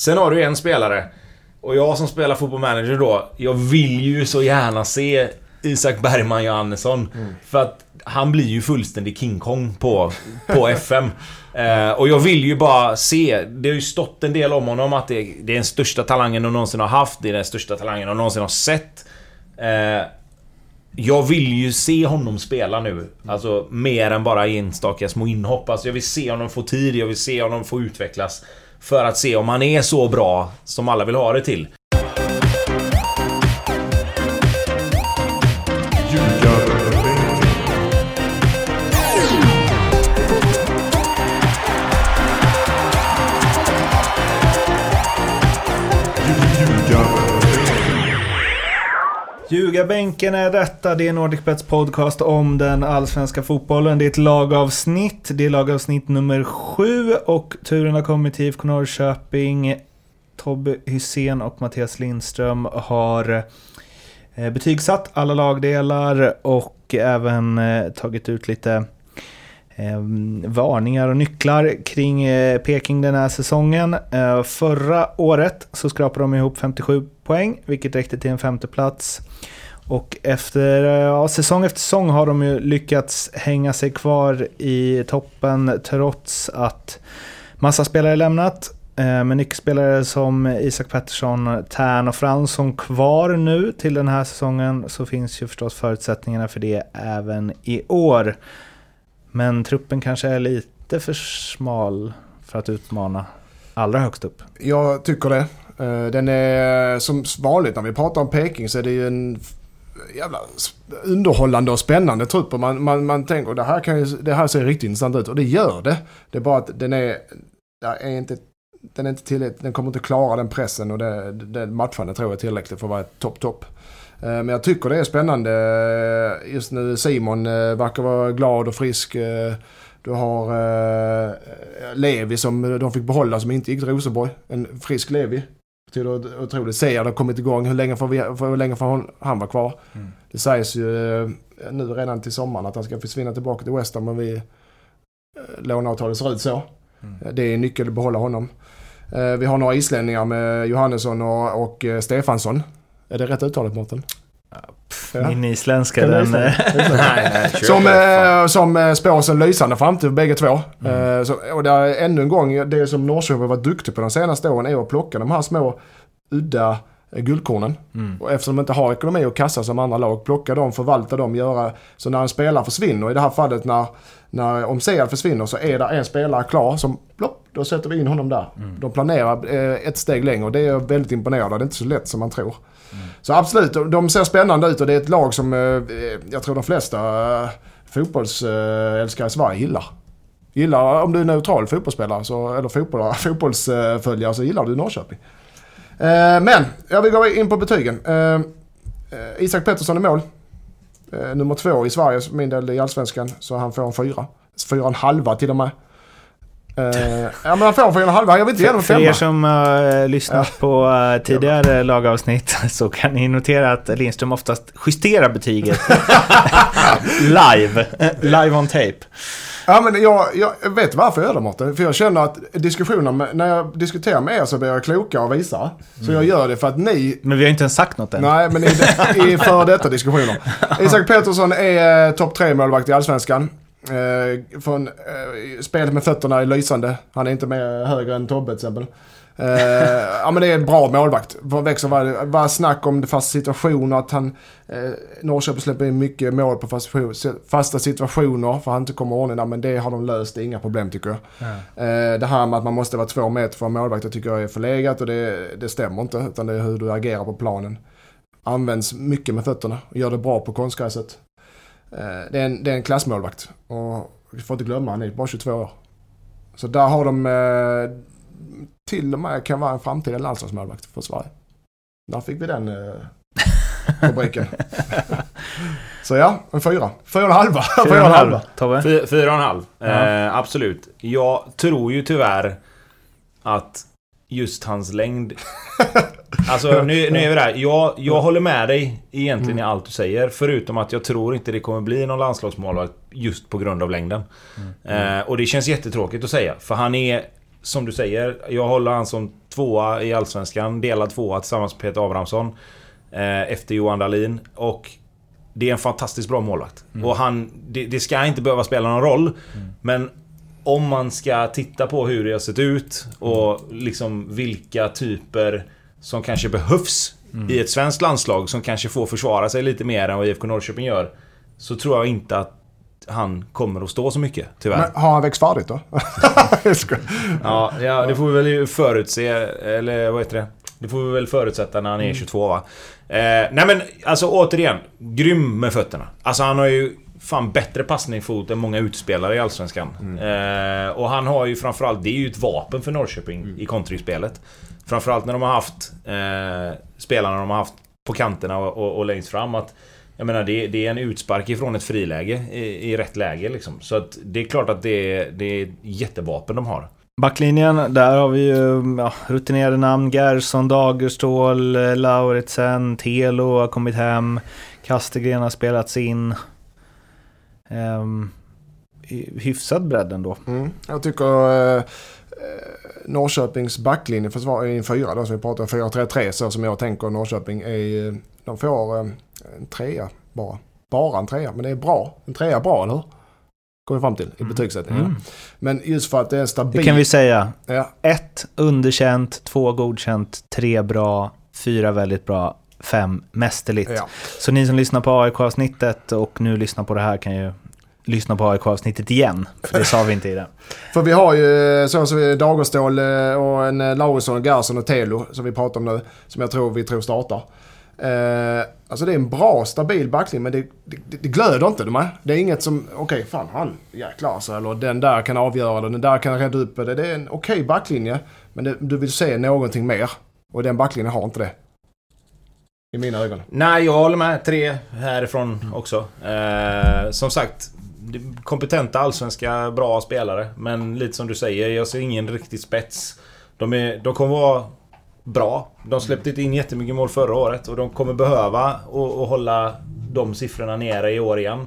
Sen har du en spelare. Och jag som spelar fotboll manager då, jag vill ju så gärna se Isak Bergman Johannesson. Mm. För att han blir ju fullständig King Kong på, på FM. Eh, och jag vill ju bara se. Det har ju stått en del om honom att det, det är den största talangen de någonsin har haft. Det är den största talangen de någonsin har sett. Eh, jag vill ju se honom spela nu. Alltså mer än bara enstaka små inhopp. Alltså jag vill se honom få tid, jag vill se honom få utvecklas. För att se om han är så bra som alla vill ha det till. Ljugarbänken är detta. Det är NordicBets podcast om den allsvenska fotbollen. Det är ett lagavsnitt. Det är lagavsnitt nummer sju och turen har kommit till IFK Norrköping. Tobbe Hysén och Mattias Lindström har eh, betygsatt alla lagdelar och även eh, tagit ut lite eh, varningar och nycklar kring Peking den här säsongen. Förra året så skrapade de ihop 57 poäng, vilket räckte till en femteplats. Och efter, ja, säsong efter säsong har de ju lyckats hänga sig kvar i toppen trots att massa spelare lämnat. Eh, med nyckelspelare som Isak Pettersson, Tern och Fransson kvar nu till den här säsongen så finns ju förstås förutsättningarna för det även i år. Men truppen kanske är lite för smal för att utmana allra högst upp. Jag tycker det. Eh, den är som vanligt när vi pratar om Peking så är det ju en jävla underhållande och spännande trupp. Och man, man, man tänker det här, kan ju, det här ser riktigt intressant ut. Och det gör det. Det är bara att den är, är inte, den är inte tillräckligt, den kommer inte klara den pressen och det, det matchandet tror jag är tillräckligt för att vara topp, topp. Eh, men jag tycker det är spännande. Eh, just nu Simon verkar vara glad och frisk. Du har Levi som de fick behålla som inte gick till Rosenborg. En frisk Levi betyder otroligt. Det har kommit igång. Hur länge får, vi, hur länge får han vara kvar? Mm. Det sägs ju eh, nu redan till sommaren att han ska försvinna tillbaka till West Ham. Men vi, eh, låneavtalet ser ut så. Mm. Eh, det är en nyckel att behålla honom. Vi har några islänningar med Johannesson och, och Stefansson. Är det rätt uttalat Mårten? Ja. Min isländska den... nej, nej, som, eh, som spås en lysande framtid bägge två. Mm. Eh, så, och det är ännu en gång, det som Norrköping har varit duktig på de senaste åren är att plocka de här små udda guldkornen. Mm. Och eftersom de inte har ekonomi och kassa som andra lag, plocka dem, förvalta dem, göra så när en spelare försvinner, i det här fallet när, när om Sead försvinner så är det en spelare klar som, plopp, då sätter vi in honom där. Mm. De planerar eh, ett steg längre och det är jag väldigt imponerad av. Det är inte så lätt som man tror. Så absolut, de ser spännande ut och det är ett lag som eh, eh jag tror de flesta eh, fotbollsälskare eh, i Sverige gillar. Gillar, om du är neutral fotbollsspelare så, eller fotboll, fotbollsföljare så gillar du Norrköping. Eh, men, jag vill gå in på betygen. Isak Pettersson i mål. Nummer två i Sverige, min del i Allsvenskan, så han får en fyra. Fyra och en halva till och med. Uh, ja men han får fyra och halva. Jag vill inte ge honom femma. För er som uh, lyssnat ja. på uh, tidigare lagavsnitt så kan ni notera att Lindström oftast justerar betyget live. live on tape. Ja men jag, jag vet varför jag gör det Mårten. För jag känner att diskussioner, när jag diskuterar med er så blir jag klokare och visare. Så mm. jag gör det för att ni... Men vi har inte ens sagt något än. Nej, men i, i för detta diskussioner. Isak Petersson är eh, topp tre målvakt i Allsvenskan. Eh, från, eh, spelet med fötterna är lysande. Han är inte mer högre än Tobbe till exempel. Eh, ja men det är en bra målvakt. Växer var, var snack om det fasta situationer. Att han, eh, Norrköping släpper in mycket mål på fasta, fasta situationer. För han inte kommer ordning där. Men det har de löst. Det är inga problem tycker jag. Mm. Eh, det här med att man måste vara två meter från målvakt. Det tycker jag är förlegat. Och det, det stämmer inte. Utan det är hur du agerar på planen. Används mycket med fötterna. Och gör det bra på konstgräset. Eh, det, är en, det är en klassmålvakt. Och vi får inte glömma, han är bara 22 år. Så där har de eh, till och med kan vara en framtida landslagsmålvakt för Sverige. Där fick vi den eh, rubriken. Så ja, en fyra. Fyra och en halva. Fyra och en halva. Fyra, fyra och en halv. Ja. Eh, absolut. Jag tror ju tyvärr att just hans längd Alltså nu, nu är vi där. Jag, jag håller med dig egentligen mm. i allt du säger. Förutom att jag tror inte det kommer bli någon landslagsmålvakt just på grund av längden. Mm. Eh, och det känns jättetråkigt att säga. För han är, som du säger, jag håller han som tvåa i Allsvenskan. Delad tvåa tillsammans med Peter Abrahamsson. Eh, efter Johan Dahlin. Och det är en fantastiskt bra målvakt. Mm. Och han... Det, det ska inte behöva spela någon roll. Men om man ska titta på hur det har sett ut och liksom vilka typer som kanske behövs Mm. i ett svenskt landslag som kanske får försvara sig lite mer än vad IFK Norrköping gör. Så tror jag inte att han kommer att stå så mycket, tyvärr. Men har han växt färdigt då? Ja, ja, det får vi väl förutse, eller vad heter det? Det får vi väl förutsätta när han är 22 va? Eh, nej men alltså återigen, grym med fötterna. Alltså han har ju fan bättre passningsfot än många utspelare i Allsvenskan. Eh, och han har ju framförallt, det är ju ett vapen för Norrköping i kontringsspelet. Framförallt när de har haft eh, spelarna de har haft på kanterna och, och, och längst fram. Att, jag menar det, det är en utspark ifrån ett friläge i, i rätt läge liksom. Så att det är klart att det är, det är jättevapen de har. Backlinjen, där har vi ju ja, rutinerade namn. Gerson, Dagerstål, eh, Lauritsen, Telo har kommit hem. Kastegren har spelats in. Ehm, hyfsad bredd ändå. Mm. Jag tycker eh, Norrköpings backlinje försvar i en fyra då som vi pratar om, 4-3-3 så som jag tänker Norrköping är, de får eh, en trea bara. Bara en trea, men det är bra. En trea bra, eller hur? Kommer vi fram till i betygssättningen. Mm. Men just för att det är en stabil... Det kan vi säga. Ja, Ett underkänt, två godkänt, tre bra, fyra väldigt bra, fem mästerligt. ja. Så ni som lyssnar på AIK-avsnittet och nu lyssnar på det här kan ju lyssna på AIK-avsnittet igen. För det sa vi inte i det. För vi har ju så som Dagerstål eh, och en eh, Laurisson, Gerson och Telo som vi pratar om nu. Som jag tror vi tror startar. Eh, alltså det är en bra stabil backlinje men det, det, det glöder inte. De här. Det är inget som, okej fan han jäklar alltså. Eller den där kan avgöra eller den där kan rädda upp det. Det är en okej backlinje. Men det, du vill se någonting mer. Och den backlinjen har inte det. I mina ögon. Nej, jag håller med. Tre härifrån också. Eh, som sagt, kompetenta allsvenska bra spelare. Men lite som du säger, jag ser ingen riktig spets. De, är, de kommer vara bra. De släppte inte in jättemycket mål förra året och de kommer behöva och, och hålla de siffrorna nere i år igen.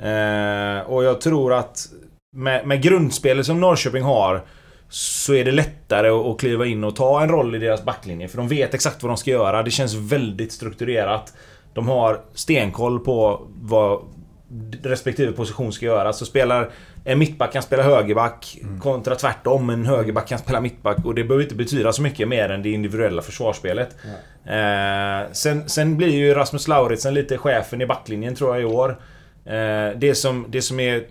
Eh, och jag tror att med, med grundspelet som Norrköping har så är det lättare att kliva in och ta en roll i deras backlinje. För de vet exakt vad de ska göra. Det känns väldigt strukturerat. De har stenkoll på vad respektive position ska göra. Så spelar en mittback kan spela högerback kontra tvärtom. En högerback kan spela mittback. Och det behöver inte betyda så mycket mer än det individuella försvarsspelet. Eh, sen, sen blir ju Rasmus Lauritsen lite chefen i backlinjen tror jag i år. Eh, det, som, det som är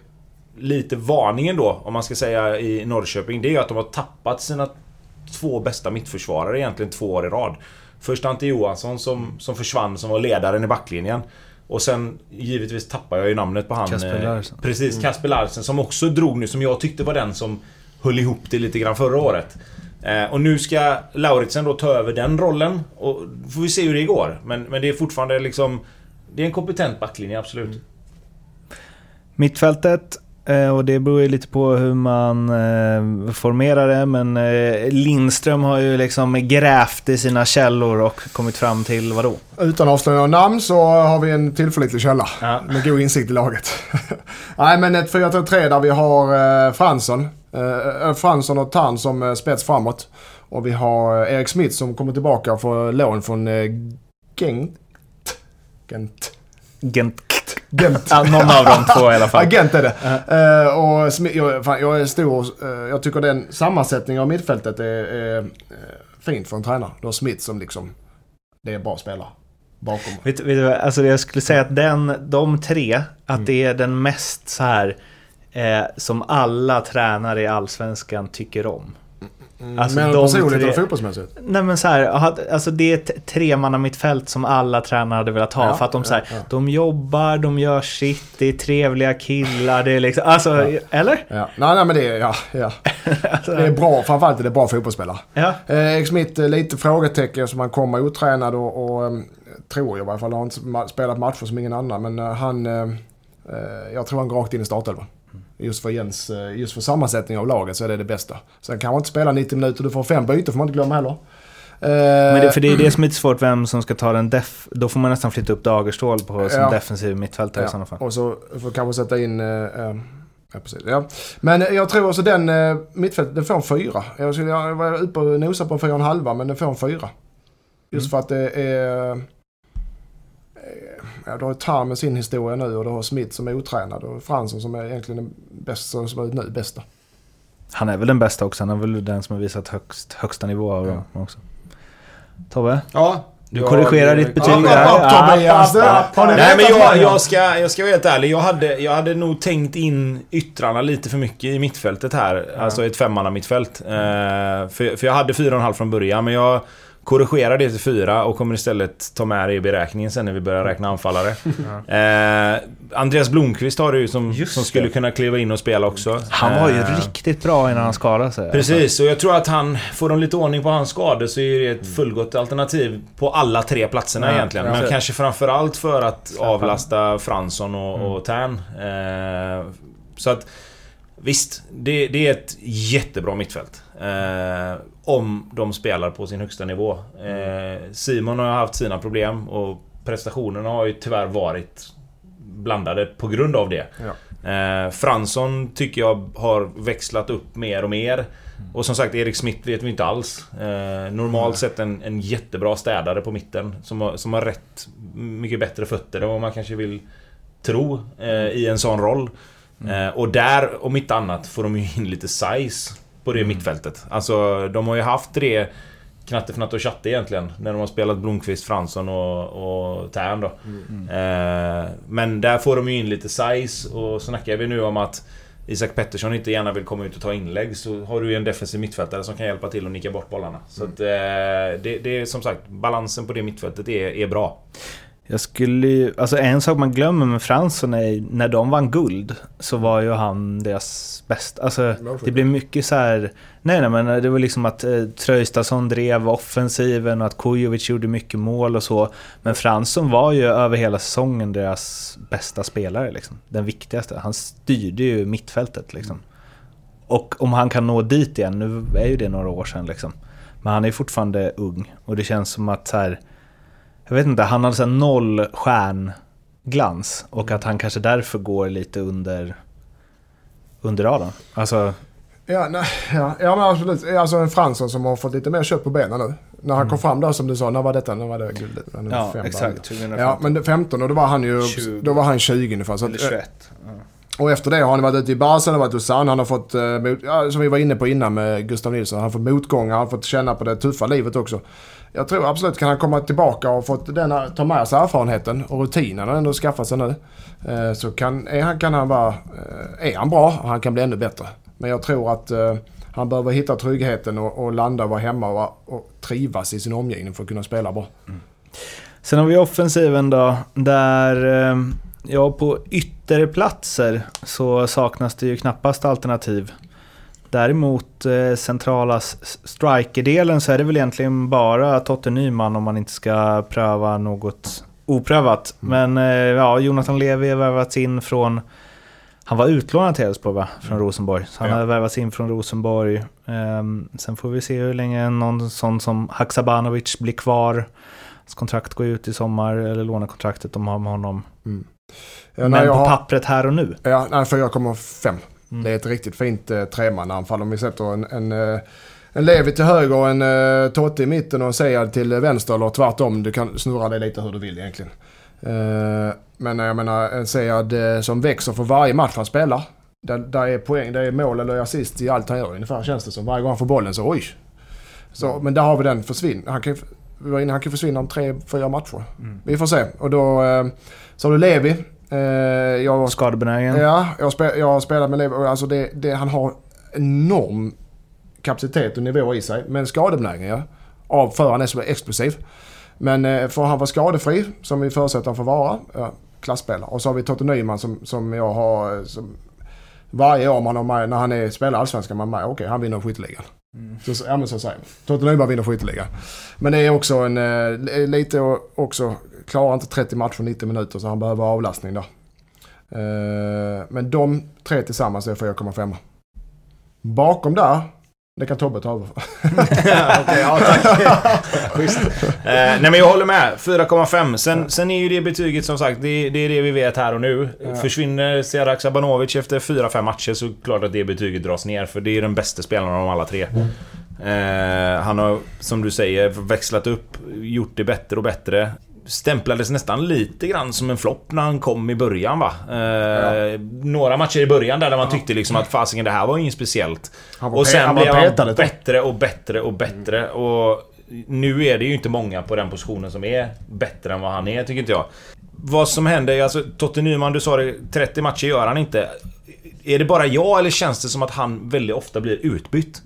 lite varningen då, om man ska säga i Norrköping, det är ju att de har tappat sina två bästa mittförsvarare egentligen två år i rad. Först Ante Johansson som, som försvann, som var ledaren i backlinjen. Och sen givetvis tappar jag ju namnet på han... Kasper eh, Larsen. Precis, Kasper Larsen som också drog nu, som jag tyckte var den som höll ihop det lite grann förra året. Eh, och nu ska Lauritsen då ta över den rollen. Och får vi se hur det går. Men, men det är fortfarande liksom... Det är en kompetent backlinje, absolut. Mittfältet, eh, och det beror ju lite på hur man eh, formerar det, men eh, Lindström har ju liksom grävt i sina källor och kommit fram till vadå? Utan att avslöja namn så har vi en tillförlitlig källa. Ja. Med god insikt i laget. Nej men ett 4-3 där vi har eh, Fransson. Eh, Fransson och Tann som eh, spets framåt. Och vi har eh, Erik Smith som kommer tillbaka för lån från eh, Gent. Gent. Gent. Gent. Ja, någon av de två i alla fall. Agent är det. Eh, och Smith, jag, fan, jag är stor. eh, jag tycker den sammansättningen av mittfältet är, är eh, fint för en tränare. Du har Smith som liksom, det är bra spelare. Bakom. Vet, vet du, alltså jag skulle säga att den, de tre, att Mm. det är den mest så här eh, som alla tränare i Allsvenskan tycker om. Alltså Men de personligt tre- och fotbollsmässigt. Nej men så här, alltså det är ett tremannamittfält som alla tränare hade velat ha. Ja, för att de så här, ja, ja. de jobbar, de gör sitt, det är trevliga killar, det är liksom, alltså, eller? Ja. Nej, nej men det är, ja, ja. Alltså, det är bra. Framförallt är det bra fotbollsspelare. ja. Eh, Smith, eh, lite frågetecken som han kommer otränad och, och eh, tror jag i alla fall. Har inte spelat matcher som ingen annan. Men eh, han, eh, jag tror han går rakt in i startelvan. Just för Jens, eh, just för sammansättningen av laget så är det det bästa. Sen kan man inte spela 90 minuter, du får fem byten får man inte glömma heller. Eh, Men det, för det är det som är lite svårt, vem som ska ta den def... Då får man nästan flytta upp Dagerstål på, som Ja. defensiv mittfältare i ja. sådana fall. Och så får kanske sätta in eh, Ja, precis. Ja. Men jag tror också den eh, mittfältet, den får en fyra. Jag, skulle, jag var uppe och nosade på en fyra och en halva, men den får en fyra. Just Mm. för att det är... Ja, du har Tar med sin historia nu och du har Smith som är otränad och Fransson som är egentligen den bästa, som är nu bästa. Han är väl den bästa också. Han är väl den som har visat högst, högsta nivå av Ja. dem också. Tobbe? Ja. Du korrigerar ditt betyg där. Ja, Har ni Nej men jag, jag, ska, jag ska vara helt ärlig. Jag hade, jag hade nog tänkt in yttrarna lite för mycket i mittfältet här. Alltså ett femmanna mittfält. Eh, för, för jag hade 4,5 från början men jag korrigerar det till 4 och kommer istället ta med det i beräkningen sen när vi börjar räkna anfallare. Eh, Andreas Blomqvist har du ju som, Just som skulle det. kunna kliva in och spela också. Han var ju Eh, riktigt bra innan han skadade sig. Precis, och jag tror att han... Får de lite ordning på hans skador så är det ett fullgott alternativ på alla tre platserna Ja, egentligen. ja. Men kanske framförallt för att avlasta Fransson och, Mm. och Tern. Eh, så att... Visst, det, det är ett jättebra mittfält. Eh, om de spelar på sin högsta nivå. Eh, Simon har haft sina problem och prestationerna har ju tyvärr varit blandade på grund av det. Eh, Fransson tycker jag har växlat upp mer och mer. Och som sagt, Erik Smith vet vi inte alls. Eh, normalt sett en, en jättebra städare på mitten. Som har, som har rätt mycket bättre fötter än vad man kanske vill tro eh, i en sån roll. Eh, och där, om inte annat, får de ju in lite size på det mittfältet. Alltså, de har ju haft tre Knatte, Fnatte och Chatte egentligen. När de har spelat Blomqvist, Fransson och, och Tern då. Eh, men där får de ju in lite size och snackar vi nu om att Isak Pettersson inte gärna vill komma ut och ta inlägg så har du ju en defensiv mittfältare som kan hjälpa till att nicka bort bollarna. Så att, eh, det, det är som sagt, balansen på det mittfältet är, är bra. Jag skulle ju, alltså en sak man glömmer med Fransson är när de vann guld så var ju han deras bästa. Alltså det blev mycket så här. Nej nej men det var liksom att eh, Traustason drev offensiven och att Kujovic gjorde mycket mål och så. Men Fransson var ju över hela säsongen deras bästa spelare liksom. Den viktigaste. Han styrde ju mittfältet liksom. Och om han kan nå dit igen, nu är ju det några år sedan liksom. Men han är fortfarande ung och det känns som att så här, jag vet inte, han har så noll stjärnglans och att han kanske därför går lite under, under radarn. Alltså, Ja, nej, ja, ja men absolut. Alltså en Fransson som har fått lite mer kött på benen nu. När han kom fram där som du sa, när var detta? När var det guldet? Ja exakt. band. 2015. Ja, men det 15 och då var han ju 20. då var han 20 ungefär. Så Eller att, 21. Ja. och efter det har han varit ute i Barca, han har varit hos han har fått, eh, som vi var inne på innan med Gustav Nilsson, han har fått motgångar, han har fått känna på det tuffa livet också. Jag tror absolut kan han komma tillbaka och fått denna, ta med sig erfarenheten och rutinen han ändå skaffat sig nu. Eh, så kan, är han, kan han vara, eh, är han bra, han kan bli ännu bättre. Men jag tror att eh, han behöver hitta tryggheten och, och landa och vara hemma och, och trivas i sin omgivning för att kunna spela bra. Mm. Sen har vi offensiven då, där ja, på ytterplatser så saknas det ju knappast alternativ. Däremot eh, centrala strikerdelen så är det väl egentligen bara Totte Nyman om man inte ska pröva något oprövat. Men eh, ja, Jonathan Levi har värvats in från... Han var utlånad till Elfsborg va? Från Rosenborg. Så han Ja. har värvats in från Rosenborg. Ehm, sen får vi se hur länge någon sån som Haksabanovic blir kvar. Hans kontrakt går ut i sommar, eller lånekontraktet de har med honom. Ja, när Men jag på har- pappret här och nu. Ja, nej, 4,5. Mm. Det är ett riktigt fint eh, tremananfall. Om vi sätter en, en, eh, en Levi till höger och en eh, Totte i mitten och en Sead till vänster eller tvärtom. Du kan snurra det lite hur du vill egentligen. Eh, men jag menar en Sead eh, som växer för varje match han spelar. Där, där är poäng, det är mål eller assist i allt han gör ungefär känns det som. Varje gång han får bollen så oj. Så, men där har vi den försvinn. Han kan, ju- han kan försvinna om tre, fyra matcher. Vi får se. Och då eh, så har du Levi. Eh, jag Skadebenägen. Ja, jag, spel, jag har spelat med och alltså det, det, han har enorm kapacitet och nivå i sig. Men skadebenägen ja. Av för han är så explosiv. Men eh, får han vara skadefri, som vi förutsätter han får vara, ja, klassspelare. Och så har vi Totte Nyman som, som jag har... eh, Som, varje år man har med, när han är, spelar allsvenskan, man med, okej han vinner skytteligan. Så, så- ja men så säger man. Totte Nyman vinner skytteligan. Men det är också en, lite också, klarar inte 30 matcher 90 minuter så han behöver avlastning där. Eh, men de tre tillsammans är 4,5. Bakom där, Det kan Tobbe ta över. Okej, ja. Eh, nej men jag håller med. 4,5. Sen, sen är ju det betyget som sagt, det, det är det vi vet här och nu. Försvinner Serak Sabanovic efter 4-5 matcher så är det klart att det betyget dras ner. För det är den bästa spelaren av alla tre. Eh, han har, som du säger, växlat upp, gjort det bättre och bättre. Stämplades nästan lite grann som en flopp när han kom i början va? Eh, Några matcher i början där, där man tyckte liksom att fasiken det här var inget speciellt. Han Och sen han blev han tag. bättre och bättre och bättre. Och nu är det ju inte många på den positionen som är bättre än vad han är, tycker inte jag. Vad som händer, alltså Totte Nyman, du sa det, 30 matcher gör han inte. Är det bara jag eller känns det som att han väldigt ofta blir utbytt?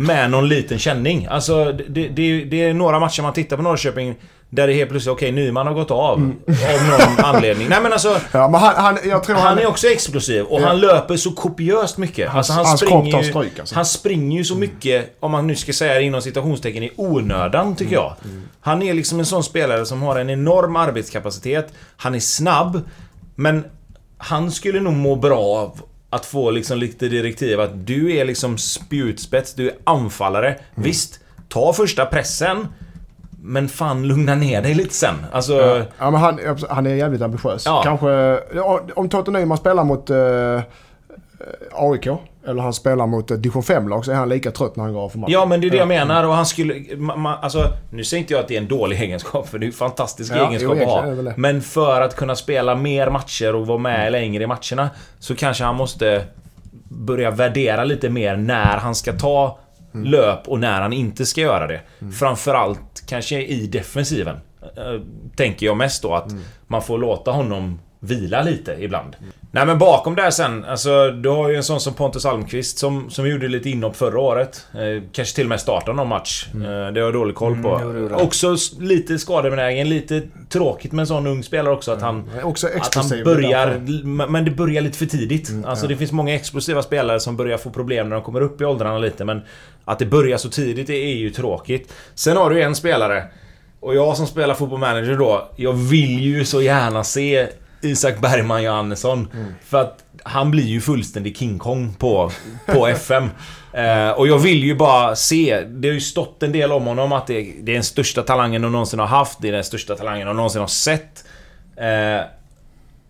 Med någon liten känning. Alltså det, det, det är några matcher man tittar på Norrköping där det helt plötsligt, okej Nyman har gått av. Mm. Av någon anledning. Nej men alltså... Ja, men han, han, jag tror Han är också explosiv och han löper så kopiöst mycket. Alltså, han hans springer ju, stryk, alltså. Han springer ju så mycket, om man nu ska säga det inom citationstecken, i onödan tycker Mm. jag. Han är liksom en sån spelare som har en enorm arbetskapacitet. Han är snabb. Men han skulle nog må bra av att få liksom lite direktiv att du är liksom spjutspets, du är anfallare. Mm. Visst, ta första pressen. Men fan lugna ner dig lite sen. Alltså... Ja, ja, men han, han är jävligt ambitiös. Ja. Kanske... Om Totte Nyman spelar mot eh, AIK, eller han spelar mot ett division 5-lag, så är han lika trött när han går av för matchen. Ja men det är det jag menar och han skulle... Ma, ma, alltså, nu säger inte jag att det är en dålig egenskap för det är en fantastisk Ja, egenskap jo, att ha. Men för att kunna spela mer matcher och vara med längre i matcherna så kanske han måste börja värdera lite mer när han ska ta Mm. löp och när han inte ska göra det. Framförallt kanske i defensiven. eh, Tänker jag mest då att Mm. man får låta honom vila lite ibland. Nej men bakom där sen, alltså du har ju en sån som Pontus Almqvist som, som gjorde lite inhopp förra året. Eh, kanske till och med startade någon match. Eh, det har jag dålig koll på. jo, det han. också lite skadebenägen, lite tråkigt med en sån ung spelare också att han... Han också Att han börjar, men det börjar lite för tidigt. alltså ja. det finns många explosiva spelare som börjar få problem när de kommer upp i åldrarna lite men Att det börjar så tidigt är ju tråkigt. Sen har du en spelare och jag som spelar fotboll manager då, jag vill ju så gärna se Isak Bergman Johannesson. För att han blir ju fullständig King Kong på, på FM. Eh, och jag vill ju bara se, det har ju stått en del om honom att det, det är den största talangen de någonsin har haft, det är den största talangen de någonsin har sett. Eh,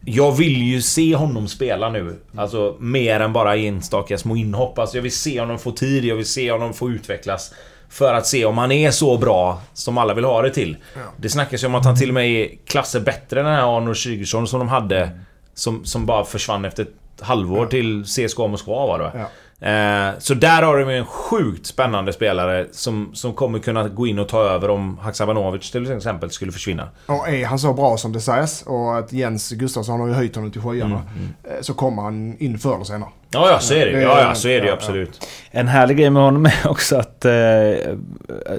jag vill ju se honom spela nu. Alltså mer än bara enstaka små inhopp. Alltså jag vill se honom få tid, jag vill se honom få utvecklas. För att se om han är så bra som alla vill ha det till. Det snackas ju om att han till och med är klasser bättre än den här Arnold Sigurdsson som de hade. Som, som bara försvann efter ett halvår till CSKA Moskva var det? Ja. Eh, så där har de ju en sjukt spännande spelare som, som kommer kunna gå in och ta över om Haksabanovic till exempel skulle försvinna. Och är han så bra som det sägs och att Jens Gustafsson har ju höjt honom till skyarna. eh, Så kommer han in förr eller senare. Ja, ja, så är det Ja, ja, så är det ja, absolut. En härlig grej med honom är också att eh,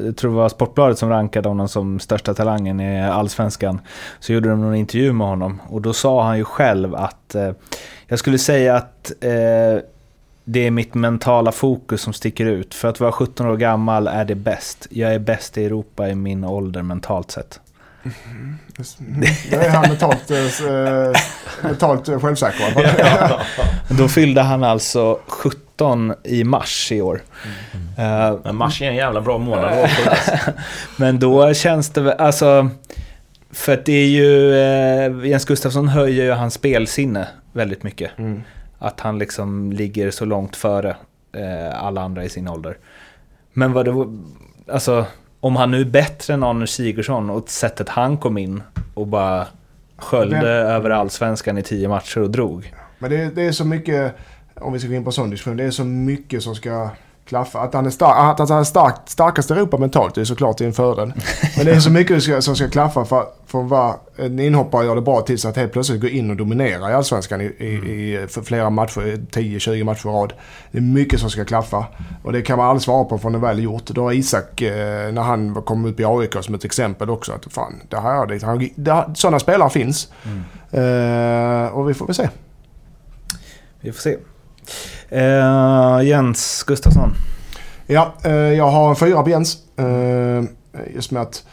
jag tror det var Sportbladet som rankade honom som största talangen i Allsvenskan. Så gjorde de någon intervju med honom och då sa han ju själv att eh, jag skulle säga att eh, det är mitt mentala fokus som sticker ut. För att vara 17 år gammal är det bäst. Jag är bäst i Europa i min ålder mentalt sett. Det är han mentalt, eh, mentalt eh, självsäker i alla fall. Då fyllde han alltså 17 i mars i år. Eh, Men mars är en jävla bra månad alltså. Men då känns det väl, alltså... För att det är ju... Eh, Jens Gustafsson höjer ju hans spelsinne väldigt mycket. Mm. Att han liksom ligger så långt före eh, alla andra i sin ålder. Men vad det var- Alltså, om han nu är bättre än Arne Sigurdsson och sättet han kom in och bara sköljde Men- över allsvenskan i tio matcher och drog. Men det, det är så mycket, om vi ska gå in på sån diskussion, det är så mycket som ska klaffa. Att han är, stark, att han är stark, starkast i Europa mentalt det är såklart en fördel. Men det är så mycket som ska, som ska klaffa för, för att vara en inhoppare gör det bra tills att helt plötsligt gå in och dominera i Allsvenskan i, i, i för flera matcher, 10-20 matcher i rad. Det är mycket som ska klaffa. Och det kan man aldrig svara på förrän det väl gjort. Då har Isak, eh, när han kom upp i AIK som ett exempel också, att fan, det här, det, han, det, sådana spelare finns. Eh, och vi får väl se. Vi får se. Eh, Jens Gustafsson. Ja, eh, jag har en fyra på Jens. Eh, just med att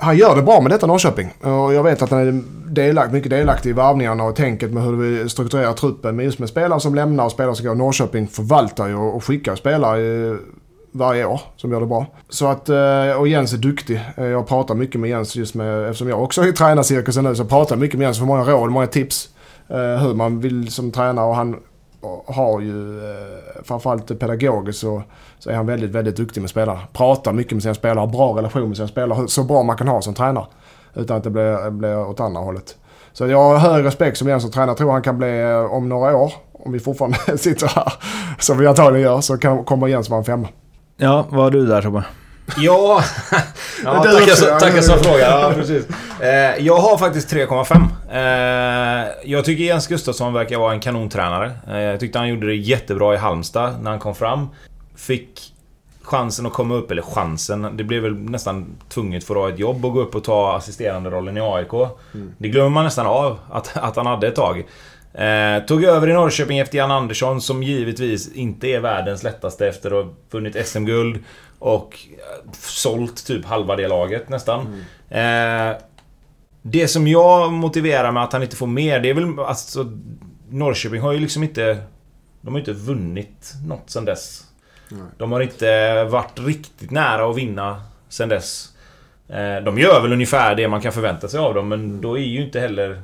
han gör det bra med detta Norrköping. Och jag vet att han är delakt, mycket delaktig i varvningarna och tänket med hur vi strukturerar truppen. Men just med spelare som lämnar och spelare som går. Norrköping förvaltar ju och skickar spelare eh, varje år som gör det bra. Så att, eh, och Jens är duktig. Eh, jag pratar mycket med Jens just med, eftersom jag också är i tränarcirkusen nu, så pratar jag mycket med Jens för många råd, många tips. Hur man vill som tränare och han har ju eh, framförallt pedagogiskt så, så är han väldigt, väldigt duktig med spelare. Pratar mycket med sina spelare, har bra relation med sina spelare. Så bra man kan ha som tränare. Utan att det blir, blir åt andra hållet. Så jag har hög respekt som Jens som tränare. Tror han kan bli eh, om några år, om vi fortfarande sitter här, som vi antagligen gör, så kan, kommer Jens vara en femma. Ja, vad har du där Tobbe? Ja, ja tackar, tackar som fråga. Ja, precis. Eh, jag har faktiskt 3,5. Eh, jag tycker Jens Gustafsson verkar vara en kanontränare. Eh, jag tyckte han gjorde det jättebra i Halmstad när han kom fram. Fick chansen att komma upp, eller chansen. Det blev väl nästan tvunget för att ha ett jobb och gå upp och ta assisterande rollen i AIK. Mm. Det glömmer man nästan av att, att han hade ett tag. Eh, tog över i Norrköping efter Jan Andersson som givetvis inte är världens lättaste efter att ha vunnit SM-guld och eh, sålt typ halva det laget nästan. Mm. Eh, det som jag motiverar med att han inte får mer, det är väl alltså... Norrköping har ju liksom inte... De har inte vunnit något sen dess. Nej. De har inte varit riktigt nära att vinna sen dess. Eh, de gör väl ungefär det man kan förvänta sig av dem, men då är ju inte heller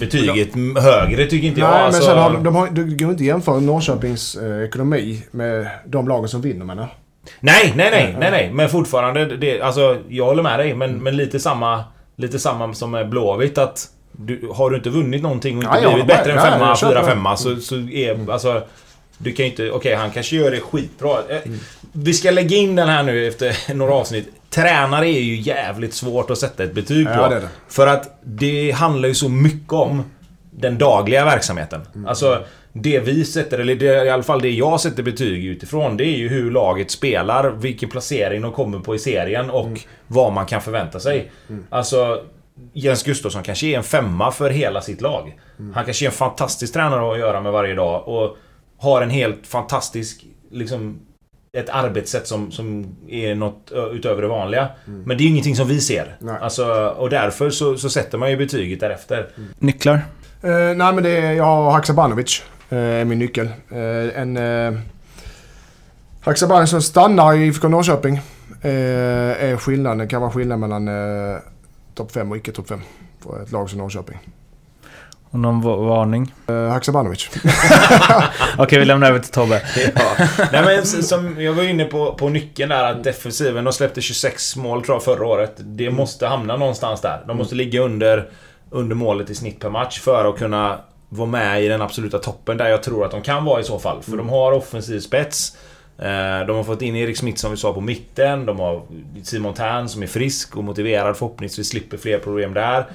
betyget de, högre tycker inte nej, jag. Nej, men sen har de, de har, det går inte jämföra Norrköpings eh, ekonomi med de lagen som vinner menar Nej, nej, nej, nej, nej. Men fortfarande, det, alltså, jag håller med dig. Men, men lite samma Lite samma som med Blåvitt att du, Har du inte vunnit någonting och inte ja, blivit bättre än femma, fyra, femma så, så är mm. alltså Du kan ju inte... Okej, okay, han kanske gör det skitbra. Eh, mm. Vi ska lägga in den här nu efter några avsnitt. Tränare är ju jävligt svårt att sätta ett betyg på. Ja, det det. För att det handlar ju så mycket om den dagliga verksamheten. Mm. Alltså, det vi sätter, eller det, i alla fall det jag sätter betyg utifrån, det är ju hur laget spelar, vilken placering de kommer på i serien och mm. vad man kan förvänta sig. Mm. Alltså, Jens Gustafsson kanske är en femma för hela sitt lag. Mm. Han kanske är en fantastisk tränare att göra med varje dag och har en helt fantastisk liksom, ett arbetssätt som, som är något utöver det vanliga. Mm. Men det är ju ingenting som vi ser. Alltså, och därför så, så sätter man ju betyget därefter. Mm. Nycklar? Uh, nej men det är, jag har Haksabanovic. Uh, är min nyckel. Uh, en... Uh, Haksabanovic som stannar i IFK Norrköping. Uh, är skillnaden. Det kan vara skillnad mellan uh, topp 5 och icke topp 5. För ett lag som Norrköping. Och någon varning? Uh, Haksabanovic. Okej, vi lämnar över till Tobbe. ja. Nej, men som jag var inne på, på nyckeln där att defensiven, de släppte 26 mål tror jag förra året. Det måste hamna någonstans där. De måste ligga under, under målet i snitt per match för att kunna vara med i den absoluta toppen där jag tror att de kan vara i så fall. För mm. de har offensiv spets. Eh, de har fått in Erik Smith som vi sa på mitten. De har Simon Tern som är frisk och motiverad. Förhoppningsvis slipper fler problem där.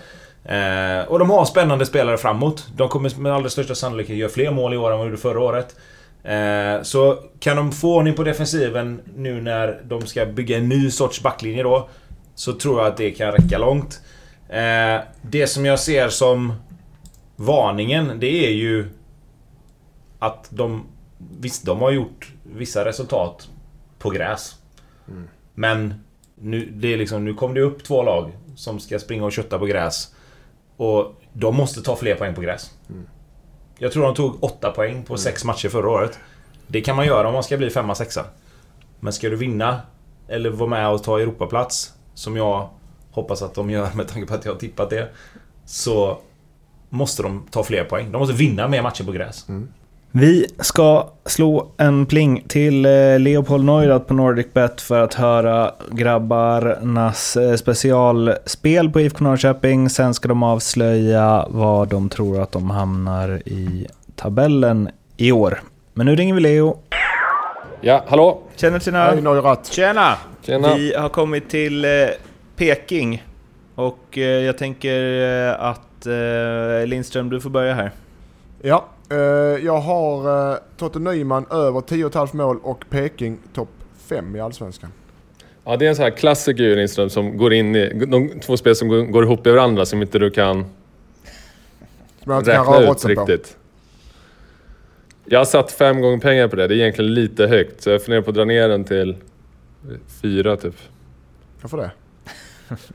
Eh, och de har spännande spelare framåt. De kommer med allra största sannolikhet göra fler mål i år än vad de gjorde förra året. Eh, så kan de få ordning på defensiven nu när de ska bygga en ny sorts backlinje då. Så tror jag att det kan räcka långt. Eh, det som jag ser som varningen, det är ju att de... Visst, de har gjort vissa resultat på gräs. Mm. Men nu, det är liksom, nu kom det upp två lag som ska springa och kötta på gräs. Och de måste ta fler poäng på gräs. Mm. Jag tror de tog 8 poäng på 6 mm. matcher förra året. Det kan man göra om man ska bli 5-6. Men ska du vinna eller vara med och ta Europaplats, som jag hoppas att de gör med tanke på att jag har tippat det. Så måste de ta fler poäng. De måste vinna mer matcher på gräs. Mm. Vi ska slå en pling till eh, Leopold Neurath på NordicBet för att höra grabbarnas eh, specialspel på IFK Norrköping. Sen ska de avslöja var de tror att de hamnar i tabellen i år. Men nu ringer vi Leo. Ja, hallå? Tjena, tjena. Hej Neurath. Tjena. tjena! Vi har kommit till eh, Peking. Och jag tänker att Lindström, du får börja här. Ja, jag har uh, Totte Nyman över 10,5 mål och Peking topp 5 i Allsvenskan. Ja, det är en sån här klassiker ju Lindström som går in i... De två spel som går, går ihop i varandra som inte du kan räkna ut riktigt. På. Jag har satt fem gånger pengar på det. Det är egentligen lite högt, så jag funderar på att dra ner den till fyra typ. Varför det?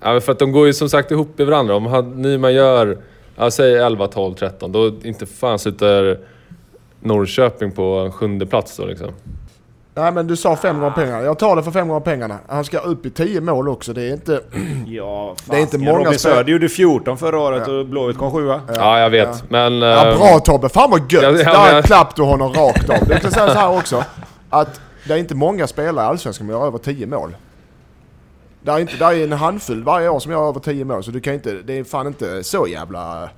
Ja, för att de går ju som sagt ihop i varandra. Om Nyman gör, ja, säg 11, 12, 13. Då inte fan sitter Norrköping på sjunde plats då liksom. Nej men du sa fem gånger pengarna. Jag tar det för fem gånger pengarna. Han ska upp i 10 mål också. Det är inte... Ja, Det är inte många Robin spel- Söder gjorde 14 förra året och Blåvitt kom sjua. Ja, jag vet. Men... Ja, bra Tobbe! Fan vad gött! Ja, ja, Där men- klapp du honom rakt av. Du kan säga så här också. Att det är inte många spelare i Allsvenskan som gör över 10 mål. Det är, inte, det är en handfull varje år som gör över 10 mål. Så du kan inte, det är fan inte så jävla...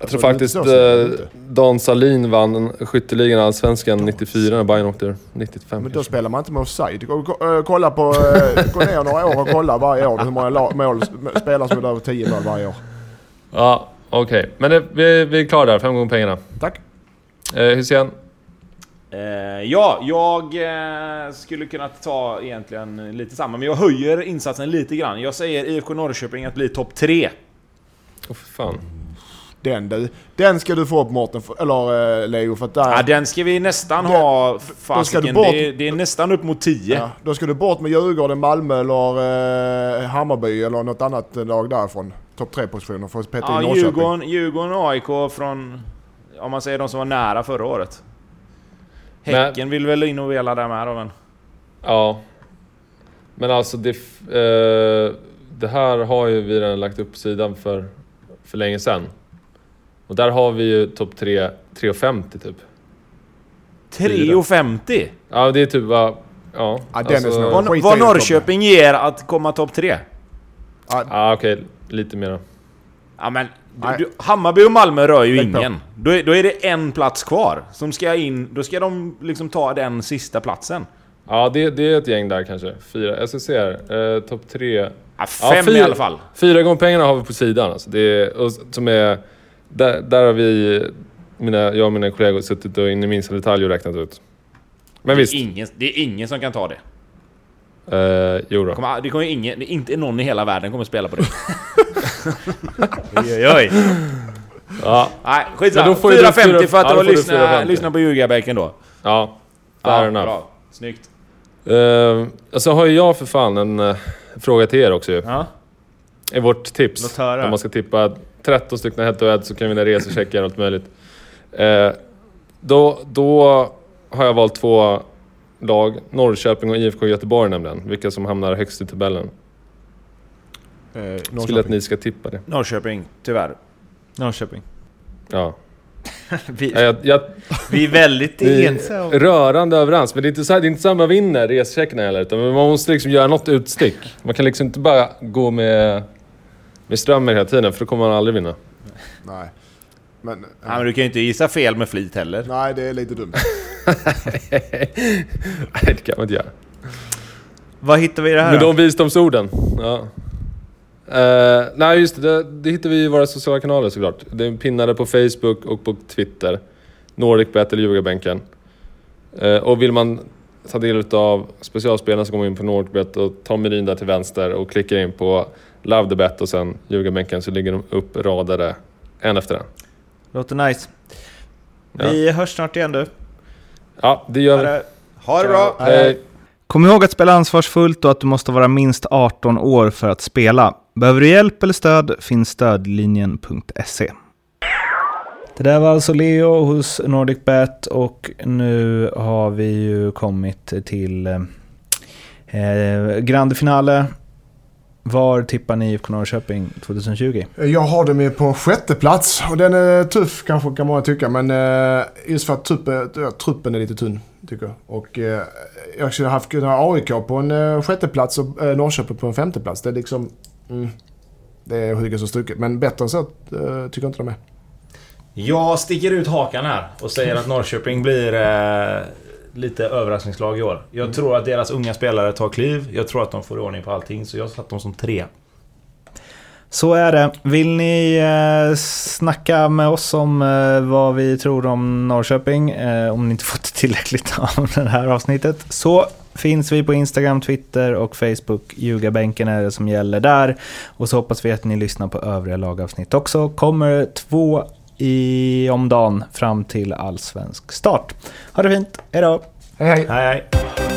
Jag tror Alltså, det är faktiskt eh. Dan Salin vann skytteligan Allsvenskan 94 när Bayern åkte ur. 95 Men då kanske. spelar man inte med offside. Äh, kolla på, äh, gå ner några år och kolla varje år hur många mål, spelare som över 10 mål varje år. Ja, okej. Men det, vi, vi är klara där. Fem gånger pengarna. Tack! Eh, Hysén? Eh, ja, jag eh, skulle kunna ta egentligen lite samma, men jag höjer insatsen lite grann. Jag säger IFK Norrköping att bli topp 3. Åh för fan. Den du. Den ska du få upp Mårten, eller äh, Leo, för att där... Ja, den ska vi nästan Den- ha. då ska du Fasiken, bort- det, är- det är nästan upp mot 10. Ja, då ska du bort med Djurgården, Malmö eller eh, Hammarby eller något annat lag därifrån. Topp 3-positioner för att peta in Ja, Norrköping. Djurgården, Djurgården och AIK från... Om man säger de som var nära förra året. Men- Häcken vill väl in och vela där med då, men... Ja. Men alltså det, eh, det här har ju vi redan lagt upp sidan för, för länge sedan. Och där har vi ju topp 3, 3,50 typ. 3,50! Ja det är typ vad... Ja, Ja, den är snål. Vad, vad Norrköping ger att komma topp 3? Ja okej, lite mer. Ja men, Nej. du, Hammarby och Malmö rör ju ingen. Då är, då är det en plats kvar. Som ska in, då ska de liksom ta den sista platsen. Ja det, det är ett gäng där kanske. Fyra, jag ska se här. Eh, topp 3. Ja, Ja, fem fyra- i alla fall. Fyra gånger pengarna har vi på sidan alltså. Det är, och, som är... Där, där har vi, mina, jag och mina kollegor suttit och in i minsta detalj och räknat ut. Men visst. Det är, ingen, det är ingen som kan ta det. Eh, jo då. Kommer, det kommer ju ingen, det är inte någon i hela världen kommer spela på det. oj, oj, oj. Ja, Nej, skitsamma. då får ju du 4,50 fyra- för att ja, 4,50. lyssnat på ljugarbänken då. ja. Fair enough. bra. Snyggt. Uh, alltså har ju jag för fan en eh, fråga till er också ju. Ja. I vårt tips. Låt höra. Om man ska tippa 13 stycken head to head så kan vi vinna resecheckar och allt möjligt. Eh, då, då har jag valt två lag. Norrköping och IFK Göteborg nämligen. Vilka som hamnar högst i tabellen. Eh, Jag skulle att Norrköping. ni ska tippa det. Norrköping, tyvärr. Norrköping. Ja. Vi, Ja, Jag, jag, vi är väldigt om- rörande överens. Men det är inte så, här, det är inte så att man vinner resecheckarna heller. Utan man måste liksom göra något utstick. Man kan liksom inte bara gå med, med strömmen hela tiden. För då kommer man aldrig vinna. Nej. Men, eh, Ja, men du kan ju inte gissa fel med flit heller. nej, det är lite dumt. Nej, det kan man inte göra. Vad hittar vi i det här Med då? de visdomsorden. Ja. Eh, nej, just det, det. Det hittar vi i våra sociala kanaler såklart. Det är pinnade på Facebook och på Twitter. NordicBet eller Ljugarbänken. Uh, och vill man ta del av specialspelarna så går man in på NordicBet och tar menyn där till vänster och klickar in på Love the Bet och sen Ljugarbänken så ligger de uppradade en efter en. Låter nice. Vi hörs snart igen du. Ja, det gör vi. Ha det bra! Hej! Kom ihåg att spela ansvarsfullt och att du måste vara minst 18 år för att spela. Behöver du hjälp eller stöd finns stödlinjen.se. Det där var alltså Leo hos NordicBet och nu har vi ju kommit till eh, Grande Finale. Var tippar ni IFK Norrköping 2020? Jag har dem ju på sjätte plats och den är tuff kanske kan många tycka men eh, just för att truppen, truppen är lite tunn tycker jag. Och eh, jag skulle haft kunnat ha AIK på en eh, sjätte plats och eh, Norrköping på en femte plats. Det är liksom... Mm, det är hugget och stucket. Men bättre än så eh, tycker inte de är. Jag sticker ut hakan här och säger att Norrköping blir eh, lite överraskningslag i år. Jag tror att deras unga spelare tar kliv. Jag tror att de får ordning på allting, så jag har satt dem som tre. Så är det. Vill ni eh, snacka med oss om eh, vad vi tror om Norrköping, eh, om ni inte fått tillräckligt av det här avsnittet, så finns vi på Instagram, Twitter och Facebook. Ljugarbänken är det som gäller där. Och så hoppas vi att ni lyssnar på övriga lagavsnitt också. Kommer två i om dagen fram till allsvensk start. Ha det fint, hejdå! Hej hej! Hej hej!